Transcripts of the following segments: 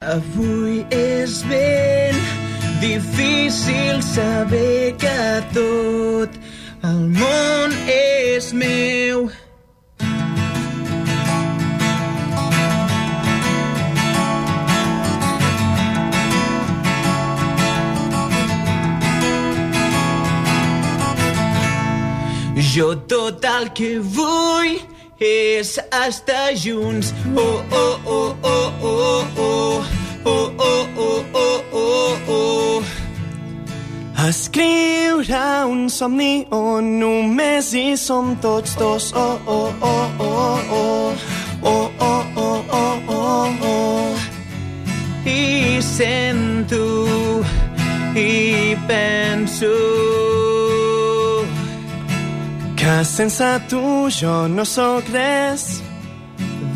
Avui és ben difícil saber que tot el món és meu. Jo tot el que vull és estar junts. Oh, oh, oh, oh, oh, oh. Oh, oh, oh, oh, oh, oh. Escriure un somni on només hi som tots dos. Oh, oh, oh, oh, oh. Oh, oh, oh, oh, oh, oh. I sento i penso Sense tu jo no sóc res.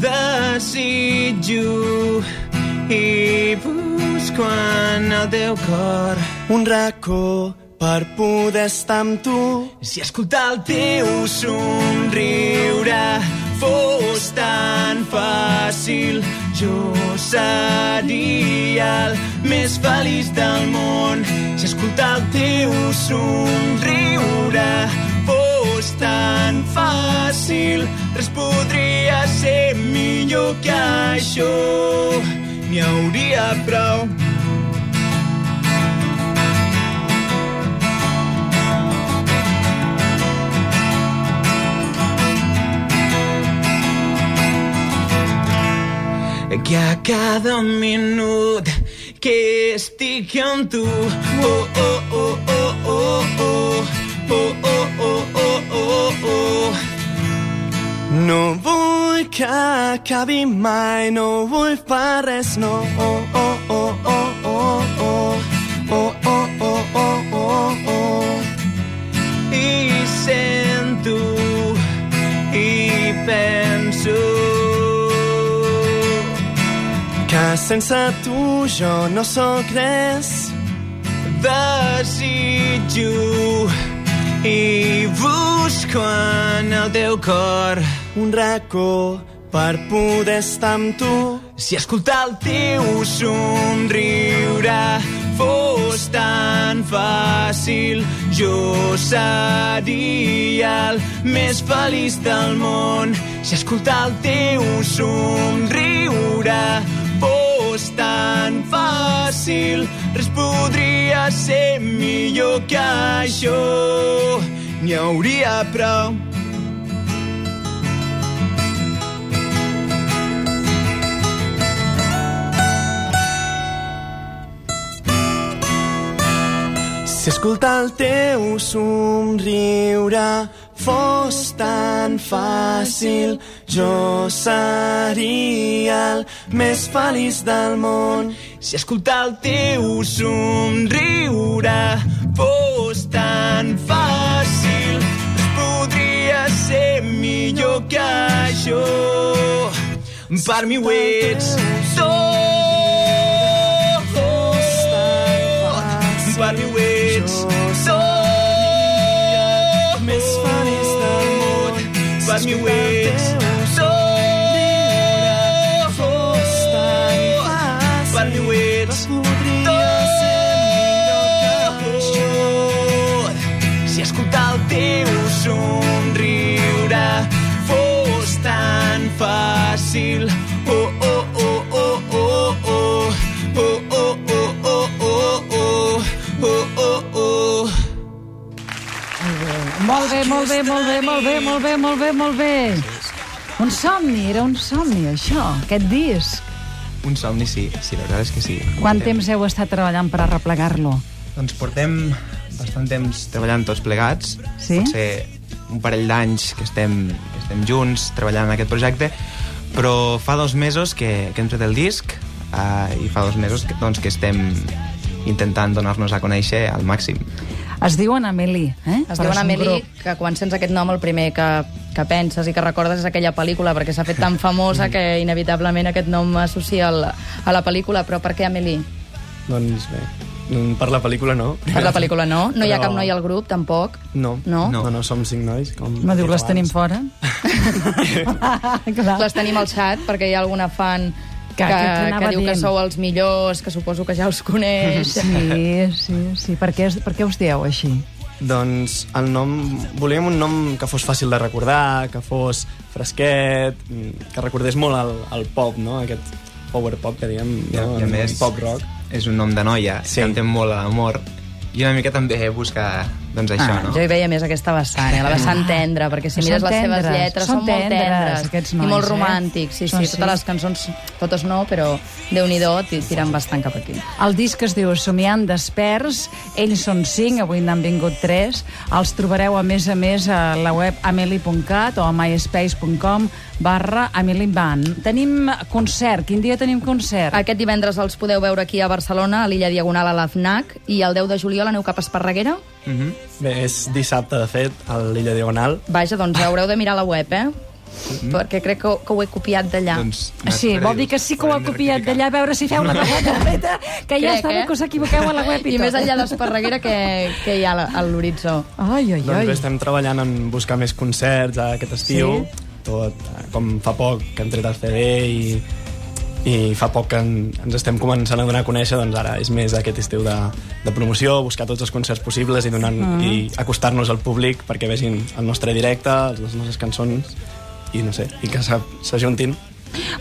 desitjo i busco en el teu cor Un racó per poder estar amb tu. Si escoltar el teu somriure fos tan fàcil, jo seria el més feliç del món. Si escoltar el teu somriure fàcil, res podria ser millor que això. N'hi hauria prou. que a cada minut que estic amb tu oh, oh, oh, oh, oh, oh, oh, oh. No vull que acabi mai, no vull per res, no. Oh, oh, oh, oh, oh, oh. Oh, oh, oh, oh, oh, oh. i sento i penso Que sense tu jo no sóc res. desitjo i busco en el teu cor Un racó per poder estar amb tu. Si escoltar el teu somriure fos tan fàcil, jo seria el més feliç del món. Si escoltar el teu somriure fos tan fàcil, res podria ser millor que això. N'hi hauria prou. Si escoltar el teu somriure fos tan fàcil, jo seria el més feliç del món. Si escoltar el teu somriure fos tan fàcil, es podria ser millor que això. Per mi ho ets Ask you ets tot per mi ho ets tot si escoltar el teu somriure fos tan fàcil Molt bé, molt bé, molt bé, molt bé, molt bé, molt bé. Un somni, era un somni, això, aquest disc. Un somni, sí, sí, la veritat és que sí. Quant Portem- temps heu estat treballant per arreplegar-lo? Doncs portem bastant temps treballant tots plegats. Sí? Potser un parell d'anys que estem, que estem junts treballant en aquest projecte, però fa dos mesos que, que hem tret el disc uh, i fa dos mesos que, doncs, que estem intentant donar-nos a conèixer al màxim. Es diuen Amélie, eh? Es diuen Amélie, grup. que quan sents aquest nom el primer que, que penses i que recordes és aquella pel·lícula, perquè s'ha fet tan famosa que inevitablement aquest nom associa al, a la pel·lícula. Però per què Amélie? Doncs bé, mm, per la pel·lícula no. Per la pel·lícula no? No hi ha Però- cap noi al grup, tampoc? No. No? No, no, som cinc nois. Com No diu les tenim abans. fora? Clar. Les tenim al xat, perquè hi ha alguna fan Que- que, que que, diu que dient. sou els millors, que suposo que ja els coneix. Sí, sí, sí. Per què, per què us dieu així? Doncs el nom... Volíem un nom que fos fàcil de recordar, que fos fresquet, que recordés molt el, el pop, no? Aquest power pop que diem, I, no? I a més, pop rock. és un nom de noia, Sí. que entén molt a l'amor, i una mica també busca doncs, això, ah, no? Jo hi veia més aquesta vessant, eh? la vessant tendra, perquè si Són mires les seves lletres són són, molt tendres, tendres aquests i nois, molt eh? romàntics. Sí, Són sí, sí. totes les cançons, totes no, però déu-n'hi-do, ti- tiren bastant cap aquí. El disc es diu Somiant Desperts, ells són cinc, avui n'han vingut tres. Els trobareu, a més a més, a la web ameli.cat o a myspace.com barra ameliban. Tenim concert. Quin dia tenim concert? Aquest divendres els podeu veure aquí a Barcelona, a l'illa Diagonal a l'AFNAC, i el 10 de juliol aneu cap a Esparreguera? Mm -hmm. Bé, és dissabte, de fet, a l'Illa Diagonal. Vaja, doncs haureu de mirar la web, eh? Perquè crec que, que ho he copiat d'allà. Doncs, Sí, vol dir que sí que ho ha copiat d'allà, a veure si feu una cosa feta, que ja Crec, està bé eh? que us equivoqueu a la web i, I tot. més enllà d'Esparreguera que, que hi ha a l'horitzó. Ai, ai, Doncs ai. bé, estem treballant en buscar més concerts aquest estiu. Sí? Tot, eh, com fa poc que hem tret el CD i, i fa poc que en, ens estem començant a donar a conèixer, doncs ara és més aquest estiu de, de promoció, buscar tots els concerts possibles i, Mm. i acostar-nos al públic perquè vegin el nostre directe, les nostres cançons i no sé, i que s'ajuntin.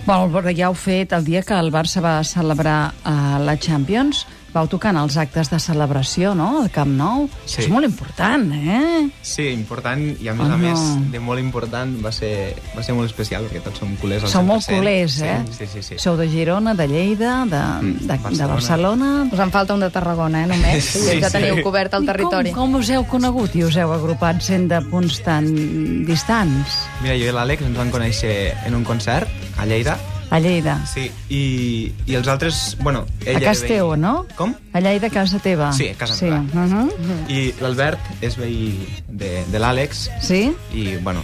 Bueno, ja heu fet el dia que el Barça va celebrar uh, la Champions, vau tocar en els actes de celebració, no?, al Camp Nou. Sí. És molt important, eh? Sí, important, i a més Oh, a més no. de molt important va ser, va ser molt especial, perquè tots som culers al Sou 100%. molt culers, eh? Sí, sí, sí. sí. Sou de Girona, de Lleida, de, Mm, de, de Barcelona. Barcelona. Us en falta un de Tarragona, eh, només. Sí, Sí, ja sí. teniu cobert el I territori. Com, com us heu conegut i us heu agrupat sent de punts tan distants? Mira, jo i l'Àlex ens vam conèixer en un concert a Lleida, A Lleida. sí, i, i els altres, bueno... Ell A casa veí- teu, no? Com? A Lleida, casa teva. Sí, a casa sí. meva. Uh -huh. I l'Albert és veí de, de l'Àlex, Sí? i, bueno,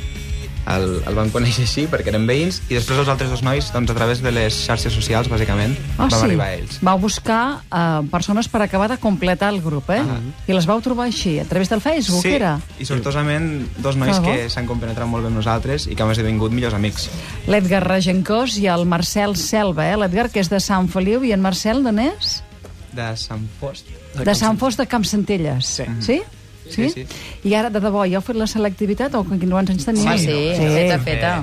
el, el vam conèixer així perquè eren veïns, i després els altres dos nois, doncs a través de les xarxes socials, bàsicament, Ah, vam sí? arribar a ells. Vau buscar uh, persones per acabar de completar el grup, eh? Ah. I les vau trobar així, a través del Facebook, sí, era? i sortosament dos nois que s'han compenetrat molt bé amb nosaltres i que hem esdevingut millors amics. L'Edgar Regencós i el Marcel Selva, eh? L'Edgar, que és de Sant Feliu, i en Marcel, d'on és? De Sant Fost. De Sant Fost de Campsentelles. Sí. Sí? Sí, sí. I ara, de debò, ja heu fet la selectivitat o quants anys teniu? Home, sí, feta, feta.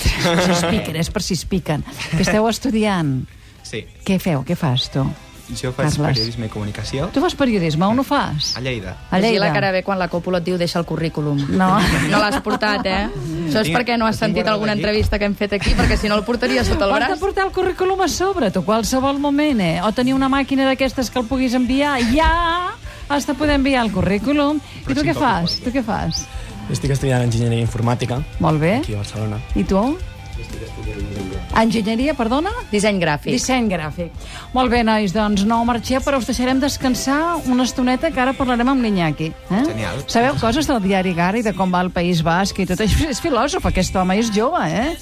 Si es piquen, és per si es piquen. Que esteu estudiant. Sí. Què feu? Què fas, tu? Jo faig Carles. periodisme i comunicació Tu fas periodisme, on ho fas? a Lleida. A Així la Lleida. cara bé quan la còpula et diu deixa el currículum. No. No l'has portat, eh? Això és Tinc- perquè no has sentit alguna aquí. entrevista que hem fet aquí, perquè si no el portaria sota el Has de braç. portar el currículum a sobre, tu, qualsevol moment, eh? O tenir una màquina d'aquestes que el puguis enviar, ja has de poder enviar el currículum. I tu què fas? Tu què fas? Estic estudiant Enginyeria Informàtica Molt bé. aquí a Barcelona. I tu? Enginyeria, perdona? Disseny gràfic. Disseny gràfic. Molt bé, nois, doncs no marxeu, però us deixarem descansar una estoneta que ara parlarem amb l'Iñaki. Eh? Genial. Sabeu coses del diari Gara i de com va el País Basc i tot això? És filòsof, aquest home, és jove, eh?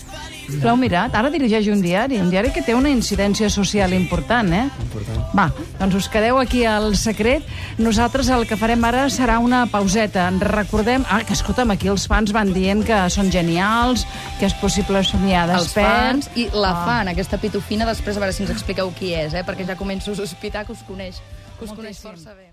L'heu mirat? Ara dirigeix un diari, un diari que té una incidència social important, eh? Important. Va, doncs us quedeu aquí al secret. Nosaltres el que farem ara serà una pauseta. Recordem... Ah, que escolta'm, aquí els fans van dient que són genials, que és possible somiar els despert. fans i la Ah. fan, aquesta pitufina, després a veure si ens expliqueu qui és, eh? perquè ja començo a sospitar que us coneix, que us coneix Moltíssim. força bé.